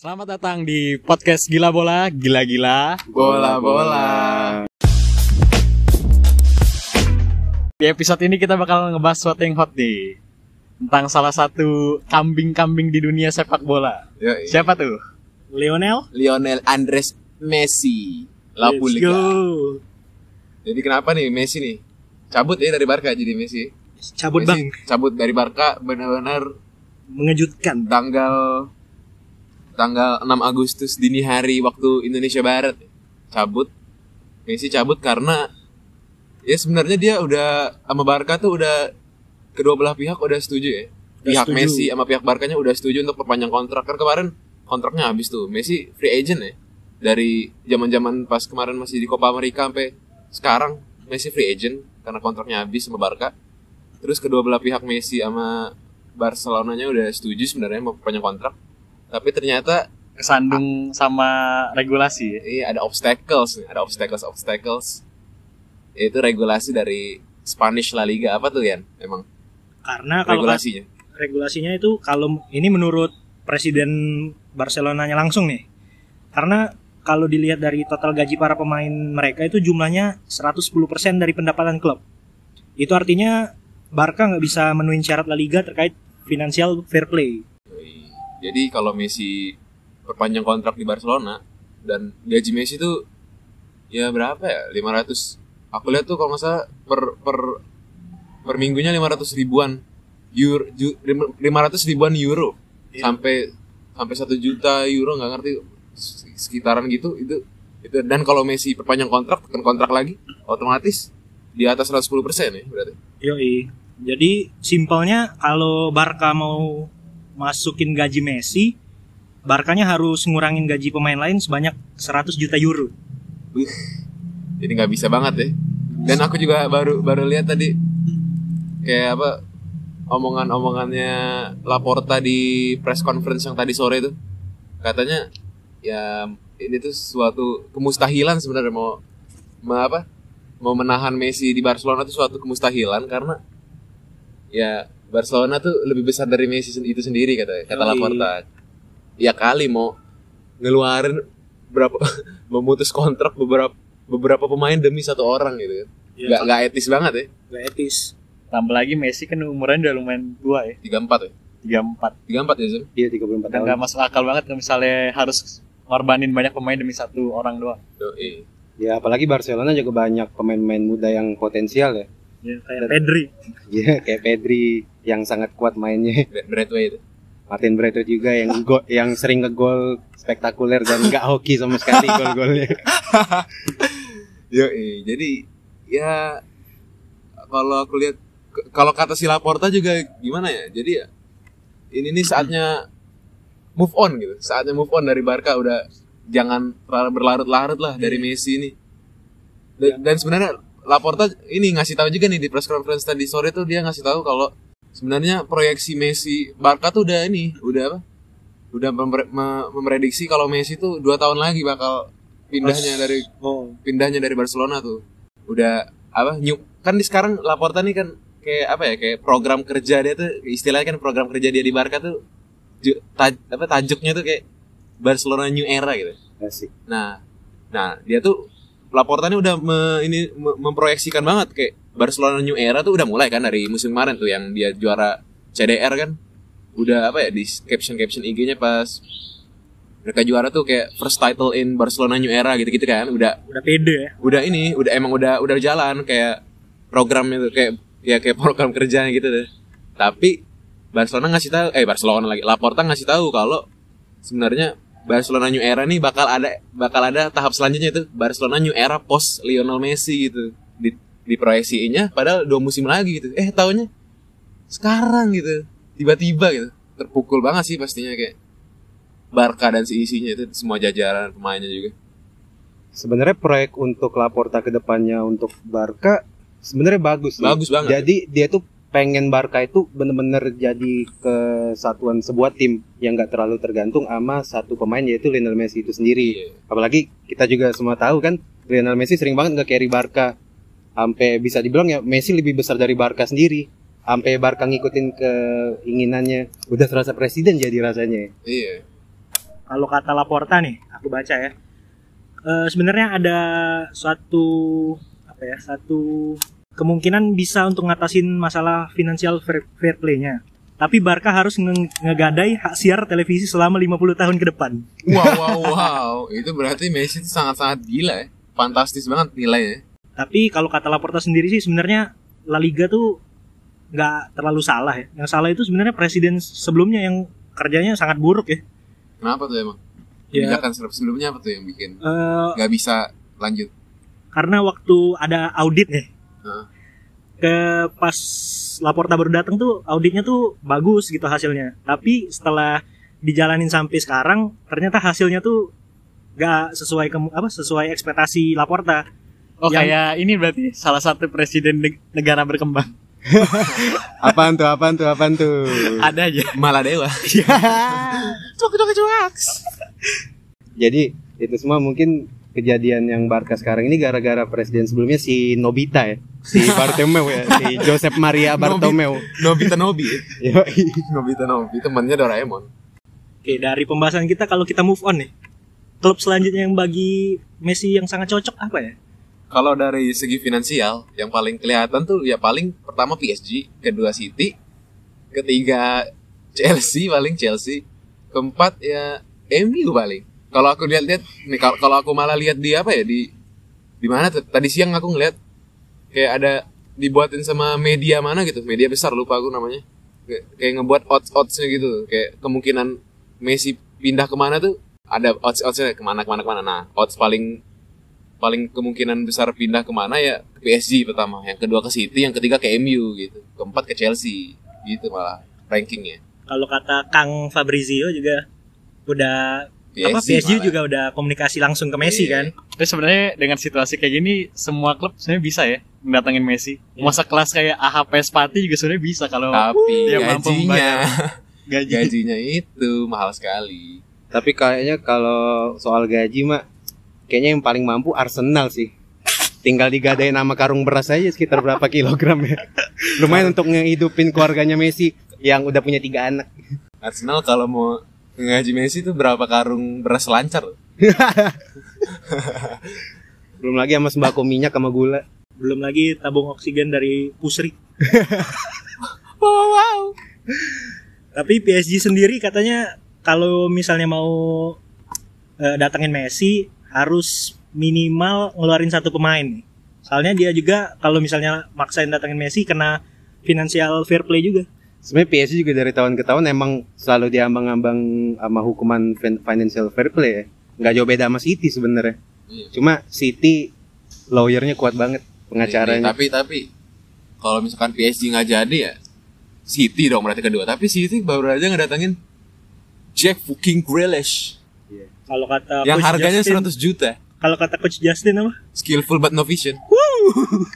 Selamat datang di podcast Gila Bola, gila-gila. Bola-bola. Di episode ini kita bakal ngebahas sesuatu yang hot nih. Tentang salah satu kambing-kambing di dunia sepak bola. Yoi. Siapa tuh? Lionel Lionel Andres Messi. La Let's go. Jadi kenapa nih Messi nih? Cabut ya dari Barca jadi Messi. cabut Messi bang Cabut dari Barca benar-benar mengejutkan tanggal tanggal 6 Agustus dini hari waktu Indonesia Barat. Cabut. Messi cabut karena ya sebenarnya dia udah sama Barca tuh udah kedua belah pihak udah setuju ya. Pihak setuju. Messi sama pihak Barkanya udah setuju untuk perpanjang kontrak. Kan kemarin kontraknya habis tuh. Messi free agent ya. Dari zaman-zaman pas kemarin masih di Copa America sampai sekarang Messi free agent karena kontraknya habis sama Barca. Terus kedua belah pihak Messi sama Barcelonanya udah setuju sebenarnya mau perpanjang kontrak. Tapi ternyata Kesandung sama regulasi ya. Iya ada obstacles, ada obstacles obstacles. Itu regulasi dari Spanish La Liga apa tuh Yan? Emang karena kalau regulasinya. regulasinya itu kalau ini menurut presiden Barcelonanya langsung nih karena kalau dilihat dari total gaji para pemain mereka itu jumlahnya 110% dari pendapatan klub itu artinya Barca nggak bisa menuhin syarat La Liga terkait financial fair play. Jadi kalau Messi perpanjang kontrak di Barcelona dan gaji Messi tuh ya berapa ya? 500. Aku lihat tuh kalau nggak salah per per per minggunya 500 ribuan euro, ju- 500 ribuan euro Iya. sampai sampai satu juta euro nggak ngerti sekitaran gitu itu itu dan kalau Messi perpanjang kontrak tekan kontrak lagi otomatis di atas 110% ya berarti Yoi. Jadi simpelnya kalau Barca mau masukin gaji Messi, Barkanya harus ngurangin gaji pemain lain sebanyak 100 juta euro. Wih, jadi nggak bisa banget ya. Dan aku juga baru baru lihat tadi kayak apa omongan-omongannya Laporta di press conference yang tadi sore itu katanya ya ini tuh suatu kemustahilan sebenarnya mau mau apa mau menahan Messi di Barcelona itu suatu kemustahilan karena ya Barcelona tuh lebih besar dari Messi itu sendiri kata kata. Laporta ya kali mau ngeluarin berapa memutus kontrak beberapa beberapa pemain demi satu orang gitu kan nggak nggak etis banget ya Gak etis. Tambah lagi Messi kan umurnya udah lumayan tua ya. 34 ya 34. 34 ya Zul? Iya 34 Dan tahun. gak masuk akal banget kalau misalnya harus ngorbanin banyak pemain demi satu orang doang. Yoi. Ya apalagi Barcelona juga banyak pemain-pemain muda yang potensial ya. Ya, kayak Pedri. Iya kayak Pedri yang sangat kuat mainnya. Braithwaite itu Martin Braithwaite juga yang go- yang sering ngegol spektakuler dan nggak hoki sama sekali gol-golnya. Yoi. jadi ya kalau aku lihat kalau kata si Laporta juga gimana ya jadi ya ini nih saatnya move on gitu saatnya move on dari Barca udah jangan terlalu berlarut-larut lah dari Messi ini dan, dan sebenarnya Laporta ini ngasih tahu juga nih di press conference tadi sore tuh dia ngasih tahu kalau sebenarnya proyeksi Messi Barca tuh udah ini udah apa? Udah memprediksi kalau Messi tuh dua tahun lagi bakal pindahnya dari Oh, pindahnya dari Barcelona tuh. Udah apa new kan di sekarang Laporta nih kan kayak apa ya kayak program kerja dia tuh istilahnya kan program kerja dia di Barca tuh ju, taj- apa tajuknya tuh kayak Barcelona New Era gitu. Asik. nah nah dia tuh Laporta ini udah me- ini me- memproyeksikan banget. Kayak Barcelona New Era tuh udah mulai kan dari musim kemarin tuh yang dia juara CDR kan. Udah apa ya di caption caption IG-nya pas mereka juara tuh kayak first title in Barcelona New Era gitu-gitu kan. Udah udah pede ya. udah ini udah emang udah udah jalan kayak programnya tuh kayak ya kayak program kerjanya gitu deh. Tapi Barcelona ngasih tahu eh Barcelona lagi Laporta ngasih tahu kalau sebenarnya Barcelona New Era nih bakal ada bakal ada tahap selanjutnya itu. Barcelona New Era post Lionel Messi gitu. Di di proyeksinya padahal dua musim lagi gitu. Eh tahunya sekarang gitu. Tiba-tiba gitu. Terpukul banget sih pastinya kayak Barca dan seisinya itu semua jajaran pemainnya juga. Sebenarnya proyek untuk Laporta ke depannya untuk Barca sebenarnya bagus. nih. bagus banget. Jadi dia tuh pengen Barca itu bener-bener jadi kesatuan sebuah tim yang nggak terlalu tergantung sama satu pemain yaitu Lionel Messi itu sendiri. Iya. Apalagi kita juga semua tahu kan Lionel Messi sering banget nggak carry Barca. Sampai bisa dibilang ya Messi lebih besar dari Barca sendiri. Sampai Barca ngikutin keinginannya. Udah terasa presiden jadi rasanya. Iya. kalau kata Laporta nih, aku baca ya. Eh, sebenarnya ada suatu apa ya, satu kemungkinan bisa untuk ngatasin masalah financial fair, fair play-nya. Tapi Barca harus nge- ngegadai hak siar televisi selama 50 tahun ke depan. Wow, wow, wow. Itu berarti Messi itu sangat-sangat gila ya. Fantastis banget nilainya. Tapi kalau kata Laporta sendiri sih sebenarnya La Liga tuh nggak terlalu salah ya. Yang salah itu sebenarnya presiden sebelumnya yang kerjanya sangat buruk ya. Kenapa tuh emang? Ya, Kebijakan sebelumnya apa tuh yang bikin eh, nggak bisa lanjut? karena waktu ada audit nih Heeh. ke pas Laporta baru datang tuh auditnya tuh bagus gitu hasilnya tapi setelah dijalanin sampai sekarang ternyata hasilnya tuh nggak sesuai ke apa sesuai ekspektasi Laporta Oh Yang- kayak ini berarti salah satu presiden neg- negara berkembang. Apaan tuh? Apaan tuh? Apaan tuh? Ada aja. Malah dewa. Jadi itu semua mungkin kejadian yang Barca sekarang ini gara-gara presiden sebelumnya si Nobita ya, si Bartomeu ya, si Josep Maria Bartomeu. Nobita Nobi. Nobita Nobi temannya Doraemon. oke dari pembahasan kita kalau kita move on nih klub selanjutnya yang bagi Messi yang sangat cocok apa ya Kalau dari segi finansial, yang paling kelihatan tuh ya paling pertama PSG, kedua City, ketiga Chelsea paling Chelsea, keempat ya MU paling. Kalau aku lihat-lihat nih kalau kalau aku malah lihat di apa ya di di mana tuh? tadi siang aku ngeliat kayak ada dibuatin sama media mana gitu, media besar lupa aku namanya. Kayak, kayak ngebuat odds-oddsnya gitu, kayak kemungkinan Messi pindah ke mana tuh ada odds-oddsnya ke mana ke mana ke mana. Nah, odds paling paling kemungkinan besar pindah ke mana ya ke PSG pertama, yang kedua ke City, yang ketiga ke MU gitu, keempat ke Chelsea gitu malah rankingnya. kalau kata Kang Fabrizio juga udah apa PSG malah. juga udah komunikasi langsung ke Messi Iya. kan Tapi sebenarnya dengan situasi kayak gini semua klub sebenarnya bisa ya mendatangin Messi. Masa kelas kayak AHP Spati juga sebenarnya bisa kalau tapi dia mampu gajinya gaji. gajinya itu mahal sekali. Tapi kayaknya kalau soal gaji mak, kayaknya yang paling mampu Arsenal sih. Tinggal digadain nama karung beras aja sekitar berapa kilogram ya. Lumayan untuk ngehidupin keluarganya Messi yang udah punya tiga anak. Arsenal kalau mau ngaji Messi itu berapa karung beras lancar? Belum lagi sama sembako minyak sama gula. Belum lagi tabung oksigen dari Pusri Wow, wow. tapi PSG sendiri katanya kalau misalnya mau eh, datangin Messi harus minimal ngeluarin satu pemain nih soalnya dia juga kalau misalnya maksain datangin Messi kena financial fair play juga Sebenarnya PSG juga dari tahun ke tahun emang selalu diambang-ambang sama hukuman fin- financial fair play ya. Nggak jauh beda sama City sebenarnya. Iya. Cuma City lawyernya kuat banget pengacaranya. Tapi tapi kalau misalkan PSG nggak jadi ya City dong berarti kedua. Tapi City baru aja ngedatangin Jack fucking Grealish kalau kata yang Coach harganya Justin, 100 juta. kalau kata coach Justin apa Skillful but no vision.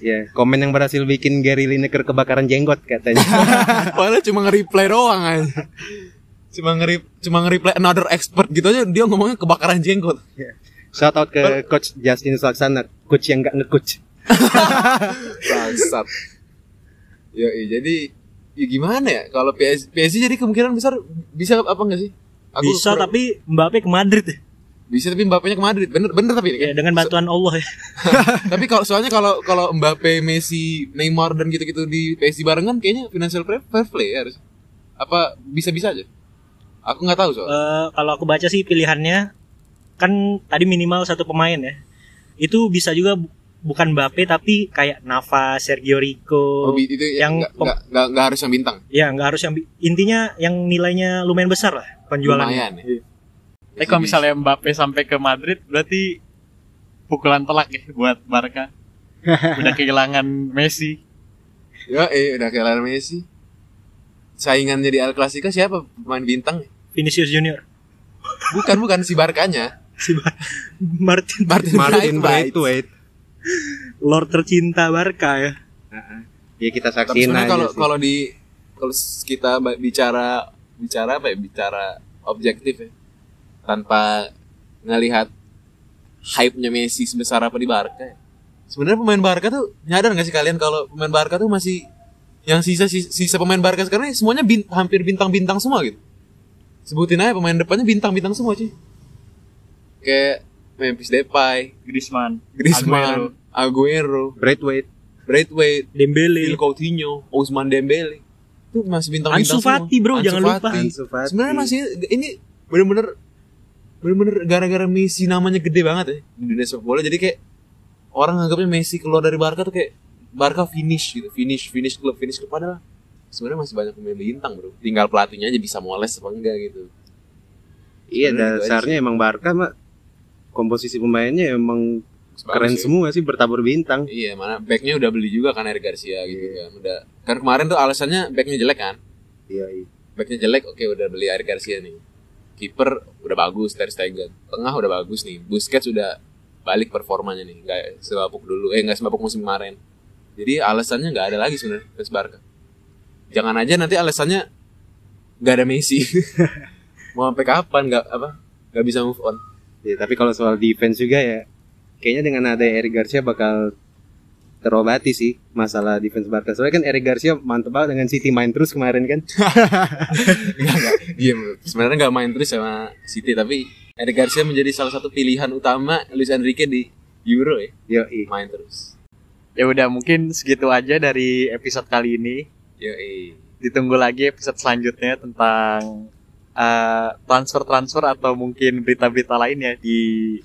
Ya, komen yang berhasil bikin Gary Lineker kebakaran jenggot katanya. Padahal cuma nge-reply doang aja. Cuma nge cuma nge-reply another expert gitu aja dia ngomongnya kebakaran jenggot. Shout out ke coach Justin Laksana, coach yang nggak nge-coach. Bangsat. Ya, jadi ya gimana ya kalau PSG, PSG jadi kemungkinan besar bisa apa enggak sih? bisa kurang- tapi Mbappe ke Madrid ya bisa tapi Mbappe-nya ke Madrid. Bener bener tapi Ya, dengan bantuan Allah ya Tapi kalau soalnya kalau kalau Mbappe, Messi, Neymar dan gitu-gitu di PSG barengan kayaknya financial fair play ya harus. Apa bisa-bisa aja? Aku nggak tahu soal. Eh, kalau aku baca sih pilihannya kan tadi minimal satu pemain ya. Itu bisa juga bukan Mbappe tapi kayak Nava, Sergio Rico. Oh, itu yang yang nggak nggak harus yang bintang. ya nggak harus yang intinya yang nilainya lumayan besar lah penjualannya. Lumayan. Ya. Tapi kalau misalnya Mbappe sampai ke Madrid berarti pukulan telak ya buat Barca. Udah kehilangan Messi. Ya, eh udah kelar Messi. Saingannya di El Clasico siapa pemain bintang? Vinicius Junior. Bukan bukan si Barkanya. Si Bar- Martin Martin, Martin Braithwaite. Lord tercinta Barca ya. Ya kita Tapi saksiin sebenarnya aja kalau sih. kalau di kalau kita bicara bicara apa ya? Bicara objektif ya. Tanpa ngelihat hype-nya Messi sebesar apa di Barca ya. Sebenarnya pemain Barca tuh nyadar nggak sih kalian kalau pemain Barca tuh masih yang sisa sisa, pemain Barca sekarang ini semuanya bin- hampir bintang-bintang semua gitu. sebutin aja pemain depannya bintang-bintang semua cuy kayak Memphis Depay Griezmann, Griezmann Aguero, Braithwaite. Braithwaite Dembele, Phil Coutinho Ousmane Dembele. Itu masih bintang-bintang Ansu Fati, bro, Ansu jangan lupa. Fati. Ansu Fati. sebenarnya masih ini bener-bener bener-bener gara-gara Messi namanya gede banget ya di dunia sepak bola. Jadi kayak orang anggapnya Messi keluar dari Barca tuh kayak Barca finish gitu finish finish klub finish klub. Padahal sebenarnya masih banyak pemain bintang bro. Tinggal pelatihnya aja bisa moles apa enggak gitu. Iya dasarnya emang Barca mak komposisi pemainnya emang keren Bagus ya. semua sih bertabur bintang. iya mana backnya udah beli juga kan Eric Garcia gitu kan. Udah kan kemarin tuh alasannya backnya jelek kan? Iya, iya. backnya jelek oke udah beli Eric Garcia nih. Kiper udah bagus Ter Stegen. Tengah udah bagus nih. Busquets udah balik performanya nih nggak sebapuk dulu eh nggak sebapuk musim kemarin. Jadi alasannya nggak ada lagi sebenarnya fans Barca. Jangan aja nanti alasannya nggak ada Messi. Mau sampai kapan nggak apa nggak bisa move on Ya, tapi kalau soal defense juga ya kayaknya dengan ada Eric Garcia bakal terobati sih masalah defense Barca. Soalnya kan Eric Garcia mantep banget dengan City main terus kemarin kan. Nggak, nggak. Iya, bro. sebenarnya nggak main terus sama City, tapi Eric Garcia menjadi salah satu pilihan utama Luis Enrique di Euro ya, Yo, main terus. Ya udah mungkin segitu aja dari episode kali ini. Yo, Ditunggu lagi episode selanjutnya tentang eh, transfer-transfer atau mungkin berita-berita lainnya di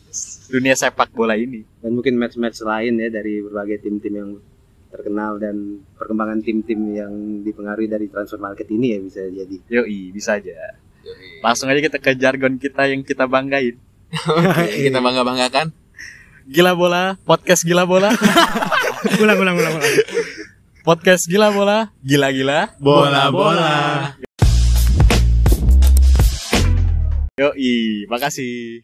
dunia sepak bola ini. dan mungkin match-match lain ya dari berbagai tim-tim yang terkenal dan perkembangan tim-tim yang dipengaruhi dari transfer market ini ya bisa jadi. Yoi, bisa aja. Langsung aja kita ke jargon kita yang kita banggain. kita bangga banggakan. Gila bola, podcast gila bola, ulang ulang ulang ulang. podcast gila bola, gila-gila. Bola-bola. Yoi, makasih.